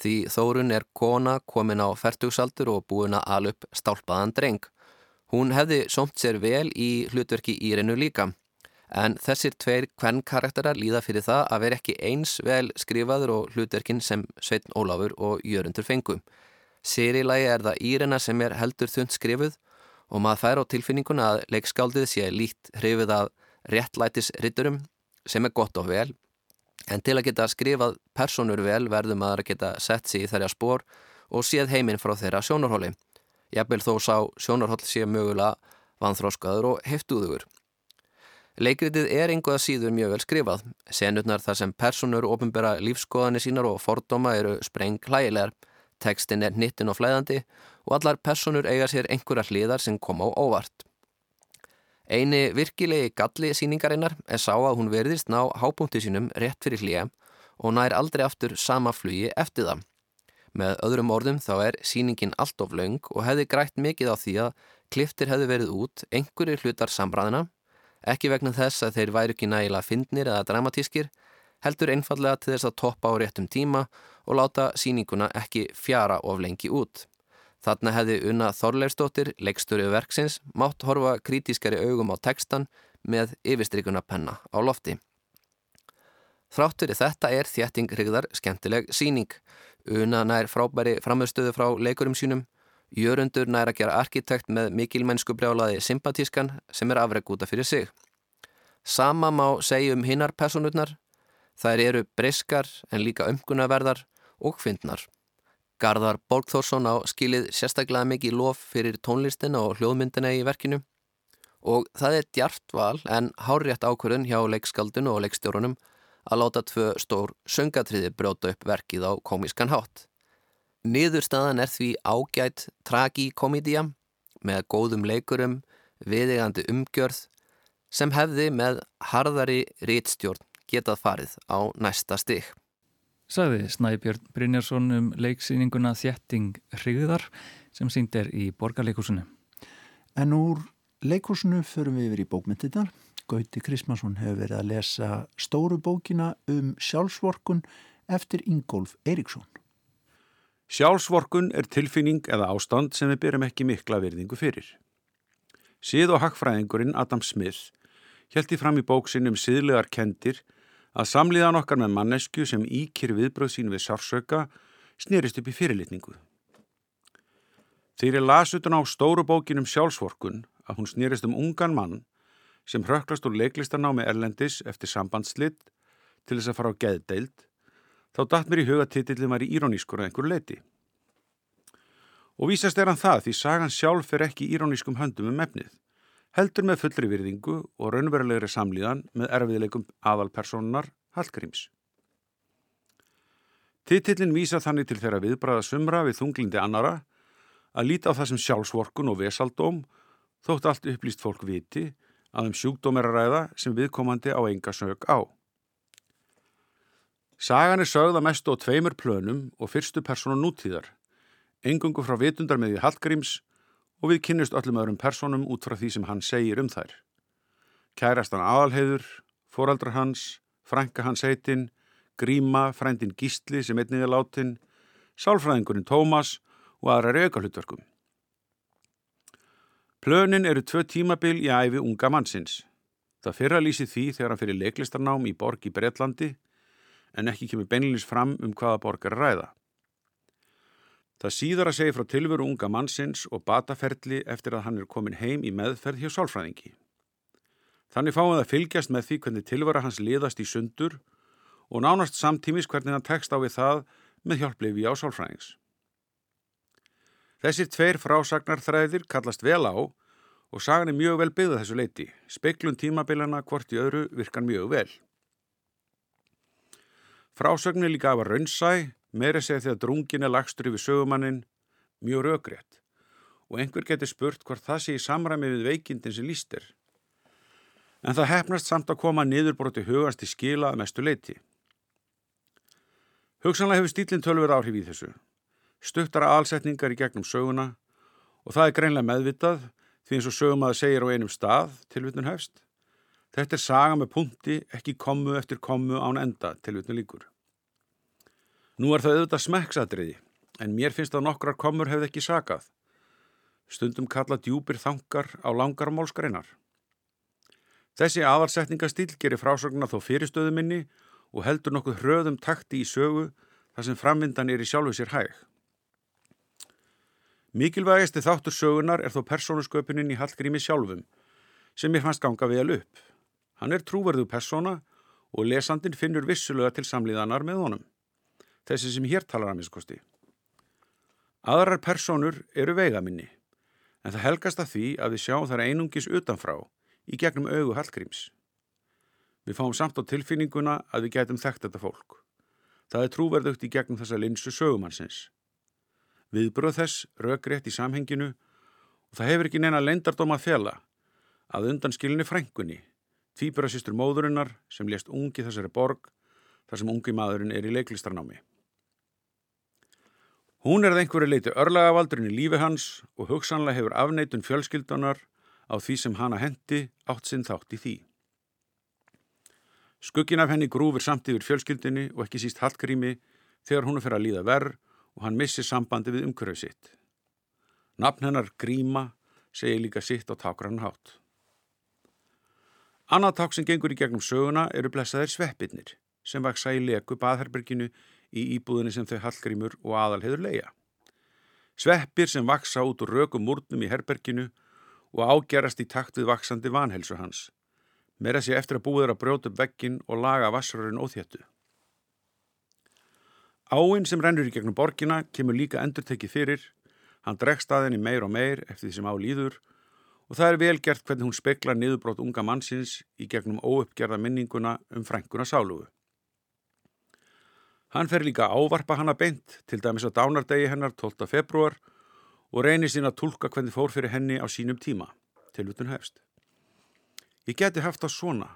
því Þórun er kona komin á færtugsaldur og búin að alup stálpaðan dreng. Hún hefði somt sér vel í hlutverki Írinu líka en þessir tveir hvern karakterar líða fyrir það að vera ekki eins vel skrifaður og hlutverkin sem Sveitn Ólafur og Jörundur fengu. Sýrilagi er það Írina sem er heldur þund skrifuð og maður fær á tilfinninguna að leikskáldið sé líkt hrifið að réttlætis ritturum sem er gott og vel en til að geta skrifað personur vel verður maður að geta sett sér í þeirra spór og séð heiminn frá þeirra sjónarhóli. Jafnvel þó sá sjónarhól sé mögulega vanþróskaður og heftuðugur. Leikritið er einhvað síður mjög vel skrifað. Senutnar þar sem personur ofinbera lífskoðanir sínar og fordóma eru spreng hlægilegar. Tekstin er nittin og flæðandi og allar personur eiga sér einhverja hliðar sem kom á óvart. Eini virkilegi galli síningarinnar er sá að hún verðist ná hápunkti sínum rétt fyrir hlýja og nær aldrei aftur sama flugi eftir það. Með öðrum orðum þá er síningin allt of laung og hefði grætt mikið á því að kliftir hefði verið út einhverju hlutar sambræðina, ekki vegna þess að þeir væru ekki nægilega fyndnir eða dramatískir, heldur einfallega til þess að toppa á réttum tíma og láta síninguna ekki fjara of lengi út. Þarna hefði Unna Þorleifstóttir, leiksturið verksins, mátt horfa kritískari augum á tekstan með yfirstrykuna penna á lofti. Þráttur í þetta er þjætting hrigðar skemmtileg síning. Una nær frábæri framöðstöðu frá leikurum sínum. Jörundur nær að gera arkitekt með mikilmennsku brjálaði sympatískan sem er afreg úta fyrir sig. Sama má segja um hinnar personurnar. Þær eru briskar en líka umgunnaverðar og fyndnar. Garðar Borgþórsson á skilið sérstaklega mikið lof fyrir tónlistina og hljóðmyndina í verkinu og það er djart val en hárétt ákvörðun hjá leikskaldinu og leikstjórunum að láta tvö stór söngatriði bróta upp verkið á komískan hátt. Niðurstaðan er því ágætt tragíkomídía með góðum leikurum, viðegandi umgjörð sem hefði með harðari rítstjórn getað farið á næsta stygg sagði Snæbjörn Brynjarsson um leiksýninguna Þjetting Hrigðar sem sínd er í borgarleikúsinu. En úr leikúsinu förum við yfir í bókmyndinar. Gauti Krismansson hefur verið að lesa stóru bókina um sjálfsvorkun eftir Ingólf Eiríksson. Sjálfsvorkun er tilfinning eða ástand sem við byrjum ekki mikla verðingu fyrir. Síð og hakkfræðingurinn Adam Smith hjælti fram í bóksinn um síðlegar kendir að samliðan okkar með mannesku sem íkir viðbröð sín við sársöka snýrist upp í fyrirlitningu. Þeir er lasutan á stóru bókinum sjálfsvorkun að hún snýrist um ungan mann sem hröklast úr leiklistanámi Erlendis eftir sambandslitt til þess að fara á geðdeild, þá datt mér í huga titillin var í írónískur að einhver leiti. Og vísast er hann það því sagan sjálf er ekki írónískum höndum um efnið heldur með fullri virðingu og raunverulegri samlíðan með erfiðleikum aðalpersonunar Hallgríms. Titillin vísa þannig til þeirra viðbræða sumra við þunglindi annara að líta á það sem sjálfsvorkun og vesaldóm þótt allt upplýst fólk viti að um sjúkdóm er að ræða sem viðkomandi á enga sög á. Sagan er sögða mest á tveimur plönum og fyrstu personu nútíðar, engungu frá vitundar með því Hallgríms og við kynnust öllum öðrum personum út frá því sem hann segir um þær. Kærast hann aðalheiður, foraldrar hans, frænka hans heitinn, gríma, frændin gísli sem einnig er látin, sálfræðingurinn Tómas og aðrar auka hlutverkum. Plönin eru tvö tímabil í æfi unga mannsins. Það fyrra lýsi því þegar hann fyrir leiklistarnám í borg í Breitlandi en ekki kemur beinilins fram um hvaða borg að ræða. Það síðar að segja frá tilveru unga mannsins og bataferli eftir að hann er komin heim í meðferð hjá sálfræðingi. Þannig fáum við að fylgjast með því hvernig tilvara hans liðast í sundur og nánast samtímis hvernig hann tekst á við það með hjálplifi á sálfræðings. Þessir tveir frásagnarþræðir kallast vel á og sagan er mjög vel byggðað þessu leiti. Speiklun tímabilana hvort í öðru virkan mjög vel. Frásagnin líka af að raunsæ meira segja því að drungin er lagstur yfir sögumannin mjög raugrétt og einhver getur spurt hvort það sé í samræmi við veikindin sem lístir. En það hefnast samt að koma niðurbróti hugast í skila að mestu leiti. Hugsanlega hefur stílinn tölver áhrif í þessu. Stuttara alsetningar í gegnum söguna Og það er greinlega meðvitað því eins og sögum að það segir á einum stað tilvitnun hefst. Þetta er saga með punti, ekki komu eftir komu án enda tilvitnun líkur. Nú er það auðvitað smekksadriði, en mér finnst að nokkrar komur hefði ekki sakað. Stundum kalla djúpir þangar á langar málskreinar. Þessi aðalsetningastíl gerir frásögna þó fyrirstöðu minni og heldur nokkuð hröðum takti í sögu þar sem framvindan er í sjálfu sér hæg. Mikilvægasti þáttur sögunar er þó persónusköpunin í Hallgrími sjálfum sem ég fannst ganga vel upp. Hann er trúverðu persóna og lesandin finnur vissulega til samlíðanar með honum. Þessi sem hér talar að miskosti. Aðrar persónur eru veigaminni en það helgast að því að við sjáum þar einungis utanfrá í gegnum augu Hallgríms. Við fáum samt á tilfinninguna að við getum þekkt þetta fólk. Það er trúverðugt í gegnum þessa linsu sögumannsins. Viðbröð þess rökrétt í samhenginu og það hefur ekki neina leindardóm að fjalla að undan skilinni frængunni, tvíburasýstur móðurinnar sem lést ungi þessari borg þar sem ungi maðurinn er í leiklistarnámi. Hún er að einhverju leiti örlagavaldurinn í lífi hans og hugsanlega hefur afneitun fjölskyldunar á því sem hana hendi átt sinn þátt í því. Skuggin af henni grúfur samt yfir fjölskyldunni og ekki síst Hallgrími þegar hún er fyrir að líða verð og hann missir sambandi við umhverfið sitt. Nafn hennar Gríma segir líka sitt á takrann hátt. Annað takk sem gengur í gegnum söguna eru blessaðir sveppirnir sem vaksa í leku baðherberginu í íbúðinni sem þau Hallgrímur og aðalheður leia. Sveppir sem vaksa út úr rökum múrnum í herberginu og ágerast í takt við vaksandi vanhelsu hans. Meira sé eftir að búið er að brjóta upp veggin og laga vassrörin óþjættu. Áinn sem rennur í gegnum borgina kemur líka endur tekið fyrir, hann dregst aðinni meir og meir eftir því sem á líður og það er vel gert hvernig hún speklar niðurbrót unga mannsins í gegnum óuppgerða minninguna um frænguna sálugu. Hann fer líka ávarpa hana beint, til dæmis á dánardegi hennar 12. februar og reynir sín að tólka hvernig fór fyrir henni á sínum tíma, tilvutun hefst. Ég geti haft það svona,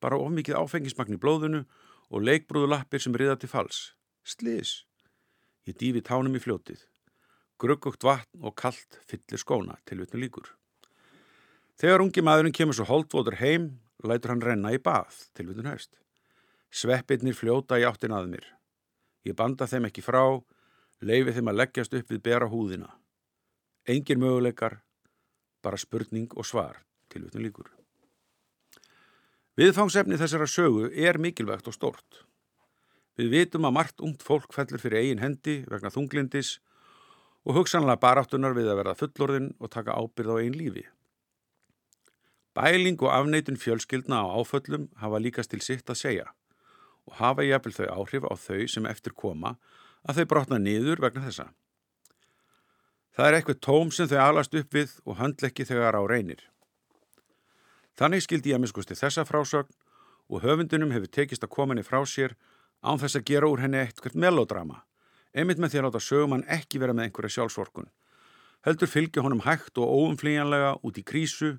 bara of mikið áfengismagn í blóðunu og leikbrúðulappir sem riða til fals. Slis. Ég dýfi tánum í fljótið. Gruggugt vatn og kallt fyllir skóna, tilvutun líkur. Þegar ungi maðurinn kemur svo holdvotur heim, lætur hann renna í bað, tilvutun hefst. Sveppirnir fljóta í áttin að mér. Ég banda þeim ekki frá, leifi þeim að leggjast upp við bera húðina. Engin möguleikar, bara spurning og svar, tilvutun líkur. Viðfangsefni þessara sögu er mikilvægt og stort. Við vitum að margt ungt fólk fellur fyrir eigin hendi vegna þunglindis og hugsanlega baráttunar við að verða fullorðin og taka ábyrð á einn lífi. Bæling og afneitun fjölskyldna á áföllum hafa líkast til sitt að segja og hafa jafnvel þau áhrif á þau sem eftir koma að þau brotna niður vegna þessa. Það er eitthvað tóm sem þau alast upp við og handleggi þegar á reynir. Þannig skildi ég að miskusti þessa frásögn og höfundunum hefur tekist að koma henni frá sér án þess að gera úr henni eitthvað melodrama, einmitt með því að láta sögumann ekki vera með einhverja sjálfsvorkun. Heldur fylgja honum hægt og óumflýjanlega út í krísu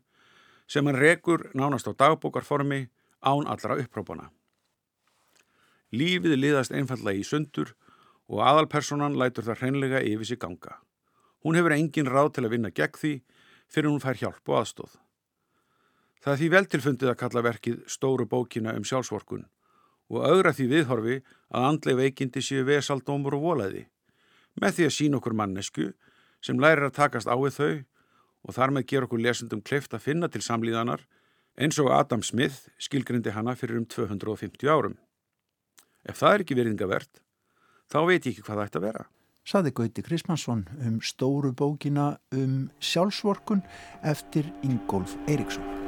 sem hann rekur nánast á dagbókarformi án allra upprópana. Lífið liðast einfallega í sundur og aðalpersonan lætur það hreinlega yfir sig ganga. Hún hefur engin ráð til að vinna gegn því fyrir hún fær hjálp og aðstóð. Það er því veltilfundið að kalla verkið stóru bókina um sjálfsvorkun og augra því viðhorfi að andlei veikindi séu vesaldómur og volaði með því að sína okkur mannesku sem lærir að takast á við þau og þar með gera okkur lesundum kleift að finna til samlíðanar eins og Adam Smith skilgrindi hana fyrir um 250 árum. Ef það er ekki veriðingavert, þá veit ég ekki hvað það ætti að vera. Saði Gauti Krismansson um stóru bókina um sjálfsvorkun eftir Ingólf Eiríksson.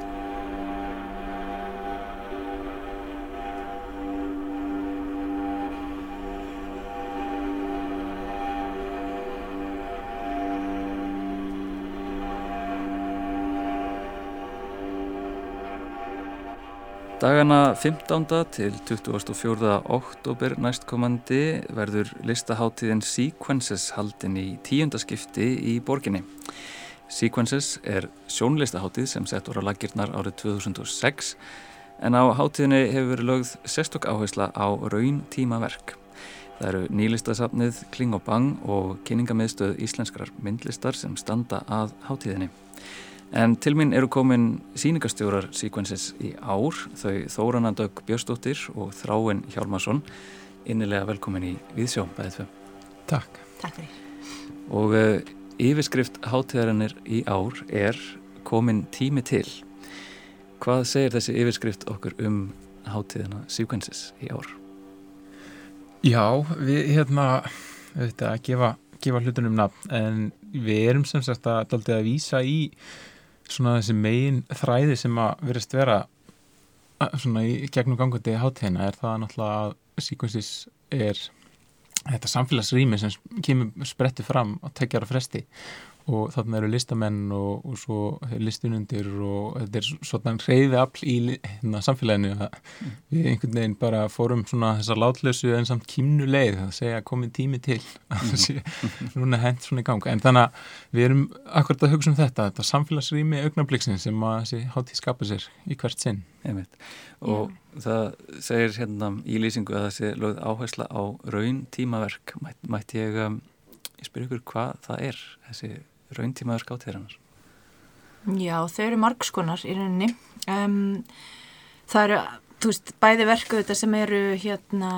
Dagana 15. til 24. oktober næstkomandi verður listaháttíðin Sequences haldin í tíundaskipti í borginni. Sequences er sjónlistaháttíð sem sett voru að lagirnar árið 2006 en á háttíðinni hefur verið lögð sérstokk áhersla á raun tímaverk. Það eru nýlistasafnið Kling og Bang og kynningamiðstöð íslenskrar myndlistar sem standa að hátíðinni. En til mín eru komin síningastjórar Sequences í ár, þau Þóranandögg Björnstóttir og Þráin Hjálmarsson. Innilega velkomin í Víðsjó, bæðið þau. Takk. Takk fyrir. Og uh, yfirskrift hátíðarinnir í ár er komin tími til. Hvað segir þessi yfirskrift okkur um hátíðina Sequences í ár? Já, við hérna, við veitum að gefa, gefa hlutunum nafn, en við erum sem sagt að, að vísa í svona þessi megin þræði sem að verist vera svona í gegnum gangandi hátíðina er það náttúrulega að Sequences er þetta samfélagsrými sem kemur spretti fram á tekjara fresti og þarna eru listamenn og, og svo listunundir og þetta er svona reyði afl í hérna, samfélaginu mm. við einhvern veginn bara fórum svona þessa látlösu en samt kímnu leið að segja komið tími til að það sé núna hent svona í ganga en þannig að við erum akkurat að hugsa um þetta þetta samfélagsrými augnablikksin sem að þessi hátíð skapa sér í hvert sinn Einmitt. og yeah. það segir hérna í lýsingu að sé lögð áhersla á raun tímaverk Mæt, mætti ég, um, ég spyrja ykkur hvað það er þessi rauntímaður skáttíðarinnar? Já, þau eru margskonar í rauninni. Um, það eru, þú veist, bæði verku þetta sem eru hérna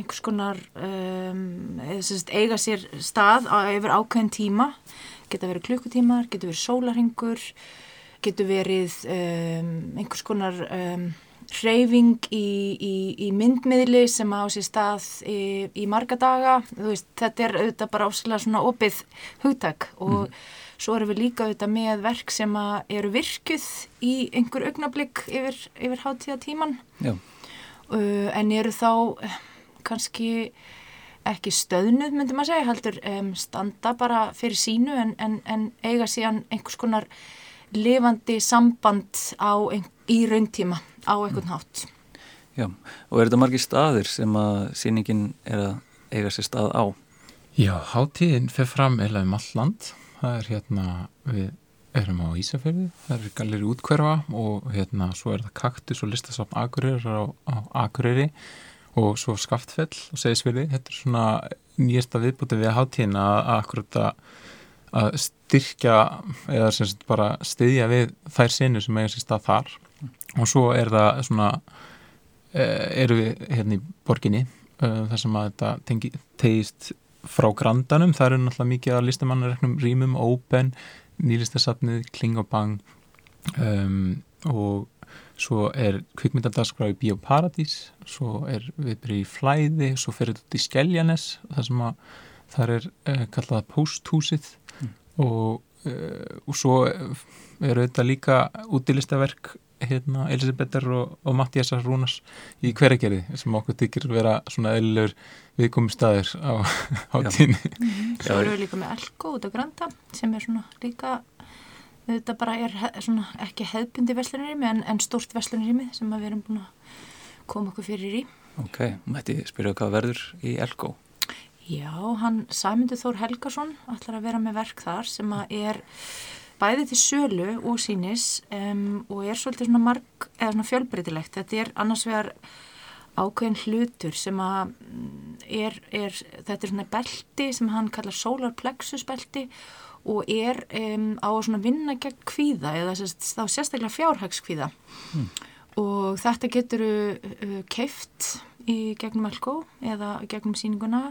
einhvers konar um, eiga sér stað á, yfir ákveðin tíma. Geta verið klukkutímar, geta verið sólarhingur, geta verið um, einhvers konar hreyfing í, í, í myndmiðli sem á sér stað í, í marga daga. Veist, þetta er auðvitað bara áslega svona opið hugtak og mm. svo erum við líka auðvitað með verk sem eru virkuð í einhver augnablík yfir, yfir hátíðatíman uh, en eru þá eh, kannski ekki stöðnuð myndi maður segja heldur um, standa bara fyrir sínu en, en, en eiga síðan einhvers konar lifandi samband á, í rauntíma á einhvern mm. hátt. Já, og er þetta margir staðir sem að síningin er að eiga sér stað á? Já, hátíðin fer fram eða um all land. Það er hérna, við erum á Ísafjörði, það er galleri útkverfa og hérna svo er það kaktus og listasafn Akureyri á, á Akureyri og svo Skaftfell og Seðisfjörði. Þetta er svona nýjasta viðbútið við hátíðin að akkurat að styrkja eða sem sagt bara styðja við þær sinu sem eiga sér stað þar. Og svo er það svona eh, eru við hérna í borginni eh, þar sem að þetta tegist frá grandanum, það eru náttúrulega mikið að listamannareknum rýmum, Open nýlistasafnið, Kling og Bang. Um, og svo er kvikmyndadagskrá í Bíóparadís svo er viðbyrju í Flæði svo fyrir þetta í Skeljanes þar sem að þar er uh, kallað Pósthúsið. mm. Og, uh, og svo eru þetta líka útilistaverk hérna, Elisabethar og, og Mattiasar Rúnars í hveragerði sem okkur tykir vera svona eðlilegur viðkomum staðir á, á tíni mm, Svo eru við líka með Elko út á Granda sem er svona líka þetta bara er svona ekki hefðbundi vestlunirými en, en stort vestlunirými sem við erum búin að koma okkur fyrir í. Ok, mætti spyrja hvað verður í Elko? Já, hann Sæmundur Þór Helgason ætlar að vera með verk þar sem að er bæði til sölu og sínis um, og er svolítið svona marg eða svona fjölbreytilegt. Þetta er annars vegar ákveðin hlutur sem að mm, er, er þetta er svona belti sem hann kallar solar plexus belti og er um, á svona vinna gegn kvíða eða þá sérstaklega fjárhagskvíða hmm. og þetta getur uh, keift í gegnum Elko eða gegnum síninguna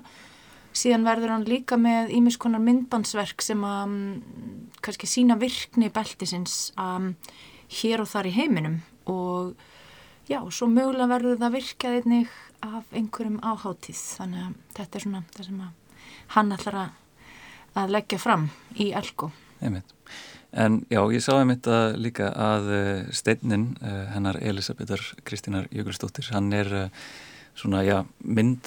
síðan verður hann líka með ímiskonar myndbansverk sem að um, kannski sína virkni beltisins um, hér og þar í heiminum. Og já, svo mögulega verður það virkað einnig af einhverjum áháttíð þannig að þetta er svona það sem hann ætlar að, að leggja fram í Elko. Einmitt. En já, ég sá einmitt að líka að uh, steinnin uh, hennar Elisabethar Kristínar Jökulsdóttir, hann er uh, svona, já, mynd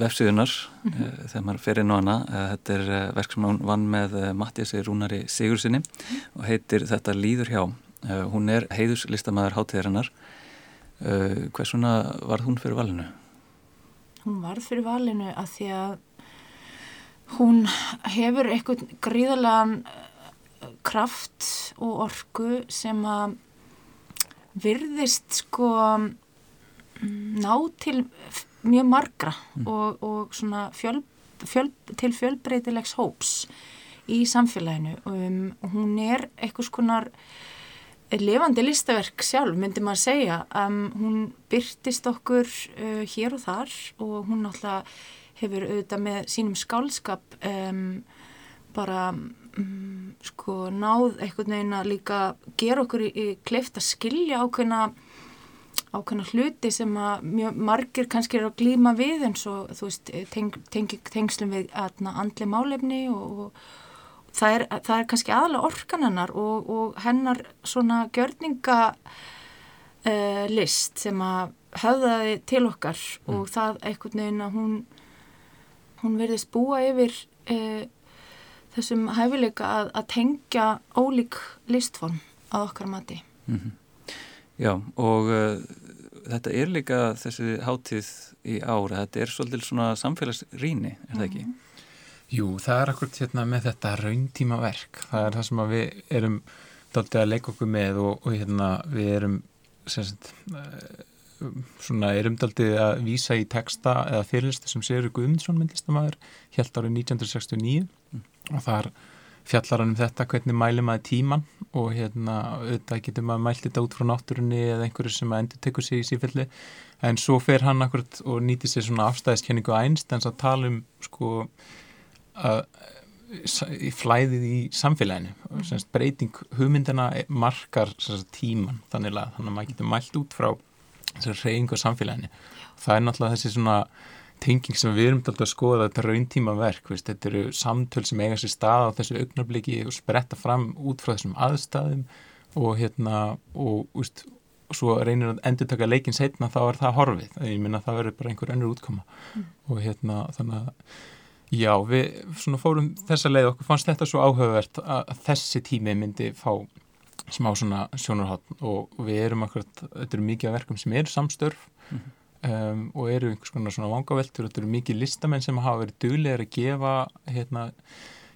vefsíðunar mm -hmm. þegar maður fer inn á hana eh, þetta er eh, verk sem hún vann með Mattiasi Rúnari Sigursinni mm -hmm. og heitir Þetta líður hjá hún er heiðuslistamæður hátíðarinnar hversuna var hún fyrir valinu? Hún var fyrir valinu að því að hún hefur eitthvað gríðarlegan kraft og orgu sem að virðist sko ná til mjög margra mm. og, og svona fjöl, fjöl, til fjölbreytilegs hóps í samfélaginu um, hún er eitthvað skonar levandi listaverk sjálf myndi maður segja um, hún byrtist okkur uh, hér og þar og hún náttúrulega hefur auðvitað með sínum skálskap um, bara um, sko náð einhvern veginn að líka gera okkur í, í kleift að skilja ákveðna ákveðna hluti sem að mjög margir kannski eru að glýma við eins og þú veist teng, teng, tengslum við andli málefni og, og það er, það er kannski aðalega orkan hennar og, og hennar svona gjörninga uh, list sem að höfðaði til okkar mm. og það einhvern veginn að hún hún verðist búa yfir uh, þessum hæfileika að, að tengja ólík listform að okkar mati mm -hmm. Já og uh, þetta er líka þessi hátíð í ára, þetta er svolítið svona samfélagsrýni, er það ekki? Jú, það er akkurat hérna með þetta rauntíma verk, það er það sem við erum dálítið að leika okkur með og, og hérna við erum sagt, uh, svona erum dálítið að vísa í texta eða fyrirlistu sem Sigur Guðmundsson myndlistamæður helt árið 1969 mm. og það er fjallar hann um þetta hvernig mæli maður tíman og hérna auðvitað getur maður mælt þetta út frá náttúrunni eða einhverju sem endur tekur sig í sífelli en svo fer hann akkurat og nýtir sér svona afstæðiskenningu einstens að tala um sko að flæðið í samfélaginu. Og semst breyting hugmyndina markar semst, tíman þannig að, þannig að maður getur mælt út frá reyningu á samfélaginu. Það er náttúrulega þessi svona tenging sem við erum alltaf að skoða þetta rauntíma verk, veist, þetta eru samtöl sem eiga sér stað á þessu augnabliki og spretta fram út frá þessum aðstæðum og hérna og, og svo reynir að endur taka leikin setna þá er það horfið, ég minna það verður bara einhver önnur útkoma. Mm. og hérna þannig að já, við svona fórum þessa leið okkur fannst þetta svo áhugavert að þessi tími myndi fá smá svona sjónarhátt og við erum akkurat, þetta eru mikið af verkum sem eru samstörf. Mm um, og eru einhvers konar svona vangaveltur þetta eru mikið listamenn sem hafa verið duglegar að gefa hérna,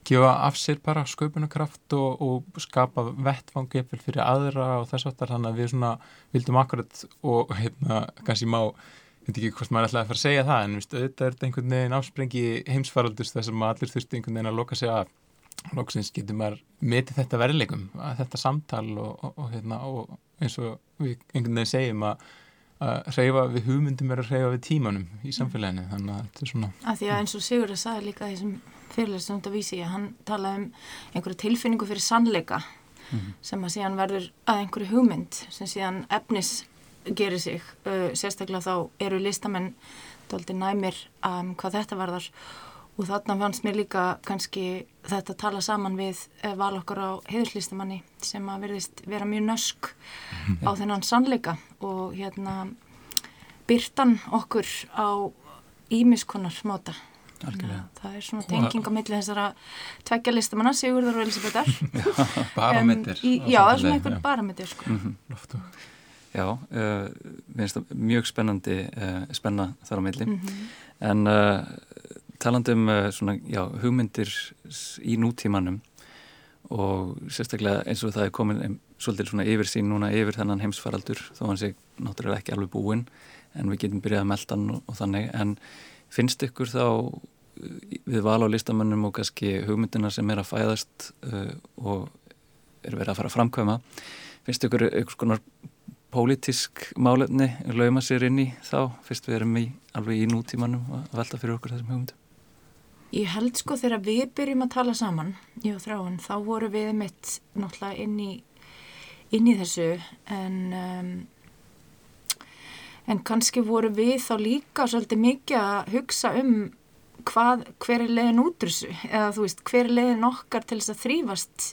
gefa af sér bara sköpunarkraft og, og skapa vettvangefil fyrir aðra og þess aftar þannig að við svona vildum akkurat og hérna kannski má ég veit ekki hvort maður ætlaði að fara að segja það en viðst, auðvitað er þetta einhvern veginn ásprengi heimsfaraldust þess að maður allir þurfti einhvern veginn að loka sig af. Lóksins getur maður metið þetta verilegum þetta samtal og, og, og, hérna, og eins og við einhvern veginn segjum að að hreyfa við hugmyndum er að hreyfa við tímanum í samfélaginu þannig að þetta er svona að Því að eins og Sigurður sagði líka fyrirlega sem þetta vísi hann talaði um einhverju tilfinningu fyrir sannleika mm -hmm. sem að síðan verður að einhverju hugmynd sem síðan efnis gerir sig. Uh, sérstaklega þá eru listamenn doldi næmir um, hvað þetta varðar og þarna fannst mér líka kannski þetta tala saman við uh, val okkur á heiðuslistamanni sem að verðist vera mjög nösk á þennan sannleika. Og hérna byrtan okkur á ímiskunnar móta það er svona tenging á milli þessara tveggja listamanna, Sigurður og Elisabethar Barameter um, Já, það er svona einhvern barameter sko. mm -hmm. Já, uh, minnst það mjög spennandi uh, spenna þar á milli. Mm -hmm. en uh, talandum uh, svona, já, hugmyndir í nútímanum og sérstaklega eins og það er komin svolítið svona yfir sín núna yfir þennan heimsfaraldur þó hann sé náttúrulega ekki alveg búinn en við getum byrjað að melda hann og, þannig. En finnst ykkur þá uh, við val á listamönnum og kannski hugmyndina sem er að fæðast uh, og er verið að fara að framkvæma finnst ykkur ykkur skonar pólitísk málefni lauma sér inn í þá? Fyrst við erum í, alveg í nútímanum að velta fyrir okkur þessum hugmyndum Ég held sko þegar við byrjum að tala saman í og þráin þá voru við mitt náttúrulega inn í inn í þessu. En um, en kannski voru við þá líka svolítið mikið að hugsa um hvað, hver er leiðin út þessu? Eða þú veist, hver er leiðin okkar til þess að þrýfast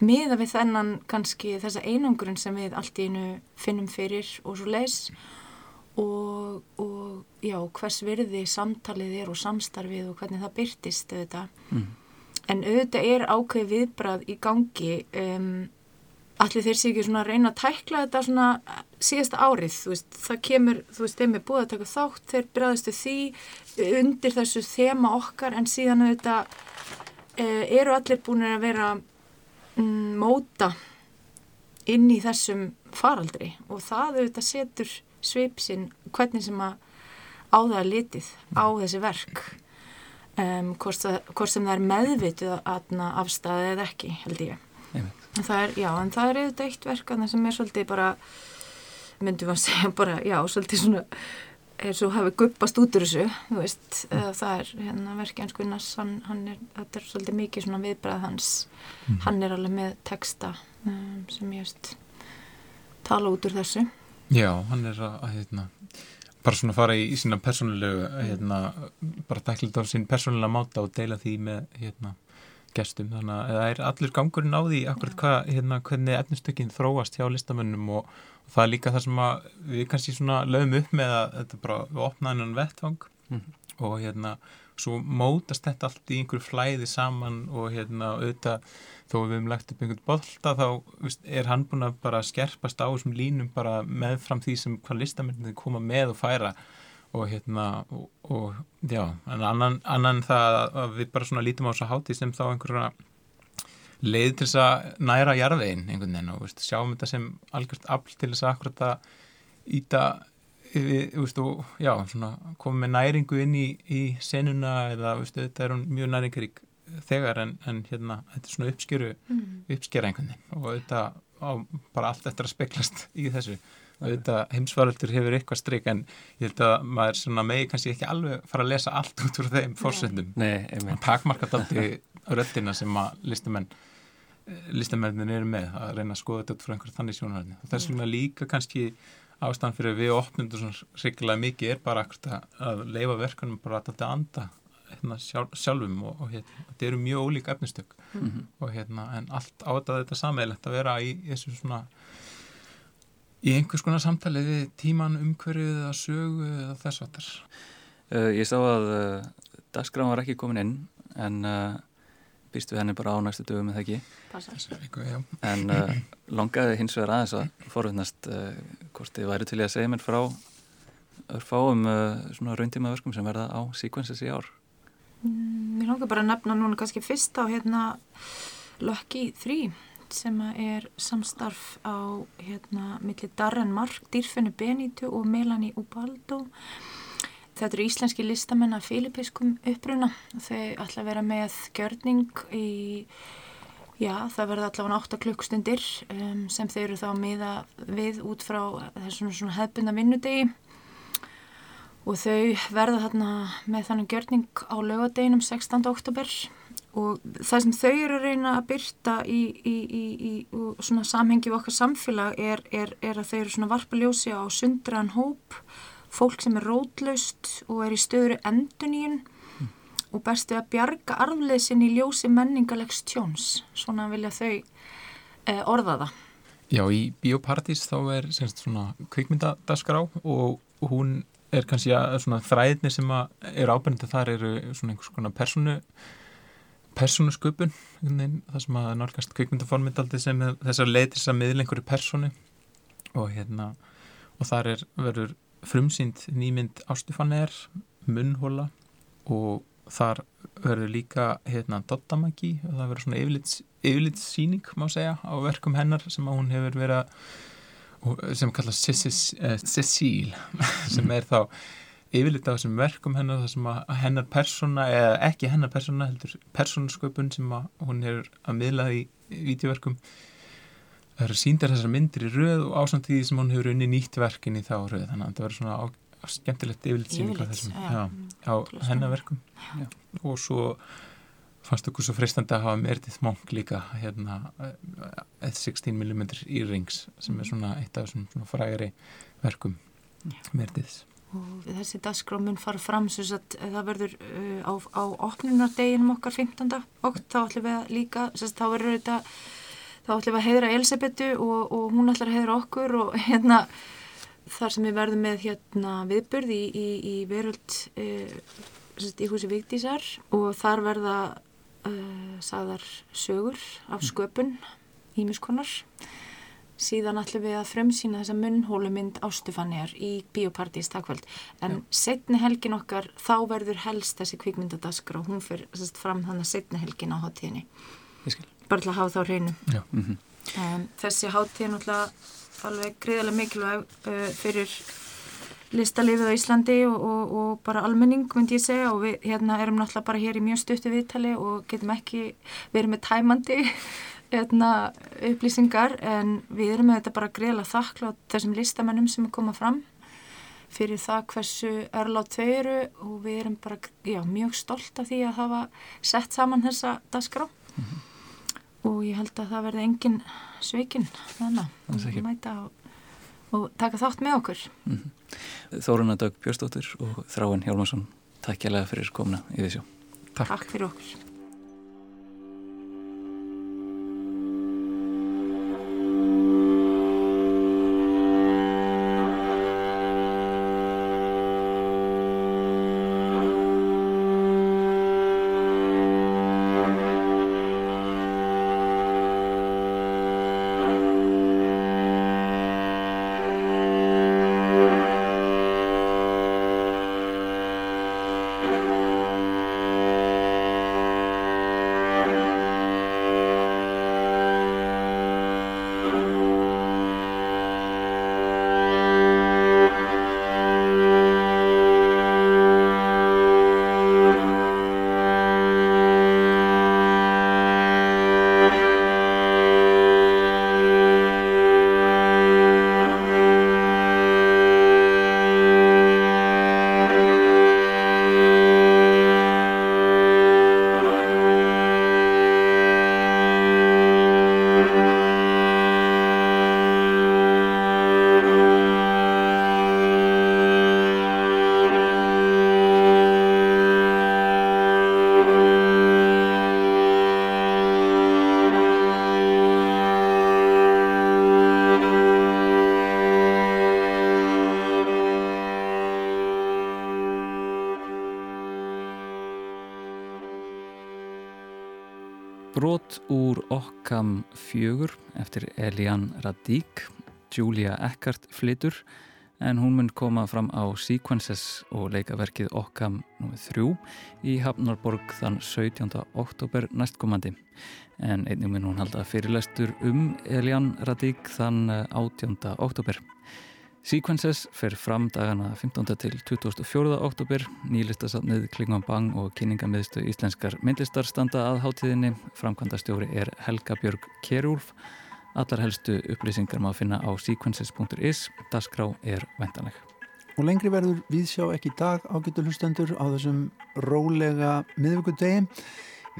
miða við þennan kannski þessa einangurinn sem við allt í einu finnum fyrir og svo leis og, og já, hvers virði samtalið er og samstarfið og hvernig það byrtist auðvitað mm. en auðvitað er ákveð viðbrað í gangi um allir þeir sé ekki svona að reyna að tækla þetta svona síðasta árið, þú veist, það kemur, þú veist, þeim er búið að taka þátt, þeir bregðastu því undir þessu þema okkar en síðan auðvitað e, eru allir búin að vera mm, móta inn í þessum faraldri og það auðvitað setur svipsinn, hvernig sem að á það er litið á þessi verk. Um, hvort, það, hvort sem það er meðvitið afstæðið eða ekki held ég. Það er, já, en það er auðvitað eitt verk sem er svolítið bara myndum að segja bara, já, svolítið svona eins og hafi guppast út úr þessu þú veist, mm. það er hérna verkið Gunnars, hann, hann er, þetta er svolítið mikið svona viðbræð hans. Mm. hann er alveg með texta um, sem ég veist tala út úr þessu Já, hann er að, að hérna, bara svona fara í, í sína persónulegu hérna, bara dækla á sín persónulega máta og deila því með hérna gestum, þannig að það er allur gangurinn á því akkurat hvað, hérna, hvernig efnistökinn þróast hjá listamönnum og, og það er líka það sem við kannski svona lögum upp með að þetta bara opnaðum hann vettvang mm -hmm. og hérna svo mótast þetta allt í einhverju flæði saman og hérna auðvitað þó við hefum lagt upp einhvern bolta þá veist, er hann búin að bara skerpast á þessum línum bara meðfram því sem hvað listamönnum koma með og færa. Og hérna og, og já, en annan, annan það að við bara svona lítum á þess að háti sem þá einhverja leið til þess að næra jarðveginn einhvern veginn og veist, sjáum þetta sem algjört afl til þess að akkurat að íta við, veist, og já, svona komið með næringu inn í, í senuna eða veist, þetta er mjög næringarík þegar en, en hérna, þetta er svona uppskeru mm. uppskera einhvern veginn og þetta á bara allt eftir að speklast í þessu auðvitað heimsvaraldur hefur eitthvað stryk en ég held að maður svona megi kannski ekki alveg fara að lesa allt út úr þeim. Nei, einmitt. Takmarkat aldrei röttina sem að listamenn listamennin eru með að reyna að skoða þetta út frá einhverju þannig sjónarhæðinu. Og þess vegna líka kannski ástæðan fyrir við opnundur svona sérkilega mikið er bara að leifa verkunum bara að þetta anda hérna, sjálf, sjálfum og, og hérna, þetta eru mjög ólík efnistök mm -hmm. og hérna en allt á þetta sammeilegt að vera í þessu svona í einhvers konar samtalið við tíman umhverfið eða sögu eða þess vattar? Uh, ég sá að uh, dagskráðan var ekki komin inn en uh, býst við henni bara á næstu dögum með það ekki? En longaði hins vegar aðeins að forvittnast hvort þið væri til að segja mér frá örfáum svona rauntímaverkum sem verða á Sequences í ár. Mm, Mér langar bara að nefna núna kannski fyrst á hérna Lucky 3 sem er samstarf á hérna millir Darren Mark, Dýrfennu Benito og Melanie Ubaldo þetta eru íslenski listamenn af filipiskum uppruna þau ætla að vera með gjörning í já það verða allavega 8 klukkstundir um, sem þau eru þá miða við út frá þessum svona hefbunda vinnudegi og þau verða þarna með þannig gjörning á lögadeginum 16. oktober og það sem þau eru að reyna að byrta í, í, í, í svona samhengi við okkar samfélag er, er, er að þau eru svona varpaljósi á sundran hóp fólk sem er rótlaust og er í stöðuru enduníun mm. og bestu að bjarga arfleysin í ljósi menningarlegs tjóns svona vilja þau eh, orða það Já, í Bíópartís þá er semst svona kvikmyndadaskrá og hún er kannski að svona þræðni sem er ábyrgndi þar eru svona einhvers konar personu persónusköpun það sem að nálgast kvikmyndaformyndaldi sem þessar leiðis að miðla einhverju persónu og hérna og þar er verður frumsýnd nýmynd ástufanir munnhóla og þar verður líka hérna Dottamagi og það verður svona yfirlitsýning má segja á verkum hennar sem að hún hefur verið sem kallast Cecil sem er þá yfirlita á þessum verkum hennar þar sem að hennar persóna eða ekki hennar persóna heldur persónasköpun sem að hún er að miðla í vítjuverkum það eru síndar þessar myndir í röð og ásamt því sem hún hefur unni nýtt verkin í þá röð. Þannig að það verður svona á, á skemmtilegt yfirlit síning á þessum ja, á hennar verkum. Já. og svo fannst okkur svo freistandi að hafa Meredith Monk líka hérna 16mm í rings sem er svona eitt af þessum frægari verkum Merediths. Og þessi dagskrámun fara fram svo að það verður uh, á, á opnunardeginum okkar 15. og þá ætlum við að líka sérst, þá verður þetta þá ætlum við að heiðra Elisabetu og, og hún ætlar að heiðra okkur og hérna þar sem við verðum með hérna viðburð í, í, í veröld sérst, í húsi Vigdísar og þar verða uh, sagðar sögur af sköpun ímiskonar síðan ætlum við að fremsýna þessa munnhólumynd ástufanjar í biopartís takkvöld en Já. setni helgin okkar þá verður helst þessi kvikmyndadaskra og hún fyrir sest, fram þannig setni helgin á hátíðinni bara til að hafa þá hreinu. Mm -hmm. um, þessi hátíðin alltaf alveg greiðarlega mikilvæg uh, fyrir listalifið á Íslandi og, og, og bara almenning myndi ég segja. Og við hérna, erum náttúrulega bara hér í mjög stuttu viðtali og getum ekki verið með tæmandi hérna, upplýsingar. En við erum með þetta bara greiðlega þakklátt þessum listamennum sem er komað fram fyrir það hversu örlátt þau eru. Og við erum bara já, mjög stolt af því að hafa sett saman þessa dasgrá mm -hmm. Og ég held að það verði engin sveikinn þannig að mæta og, og taka þátt með okkur. Mm -hmm. Þóruna Dag Björnstóttir og Þráin Hjálmarsson Takk hjálpa fyrir komna í þessu Takk, Takk fyrir okkur Brot úr Occam fjögur eftir Elian Radík, Julia Eckart flytur en hún mun koma fram á Sequences og leikaverkið Occam nr. 3 í Hafnarborg þann 17. oktober næstkomandi. En einnig mun hún halda fyrirlestur um Elian Radík þann 18. oktober. Sequences fer fram dagana 15. til 24. oktober, nýlistasafnið Klingvan Bang og kynningamiðstu íslenskar myndlistar standa að hátíðinni. Framkvæmda stjóri er Helga Björg Kerúlf. Allar helstu upplýsingar maður finna á sequences.is. Dasgrá er vendanleg. Og lengri verður viðsjá ekki dag ágættu hlustendur á þessum rólega miðvíkudegi.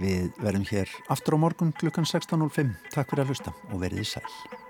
Við verðum hér aftur á morgun klukkan 16.05. Takk fyrir að hlusta og verðið sæl.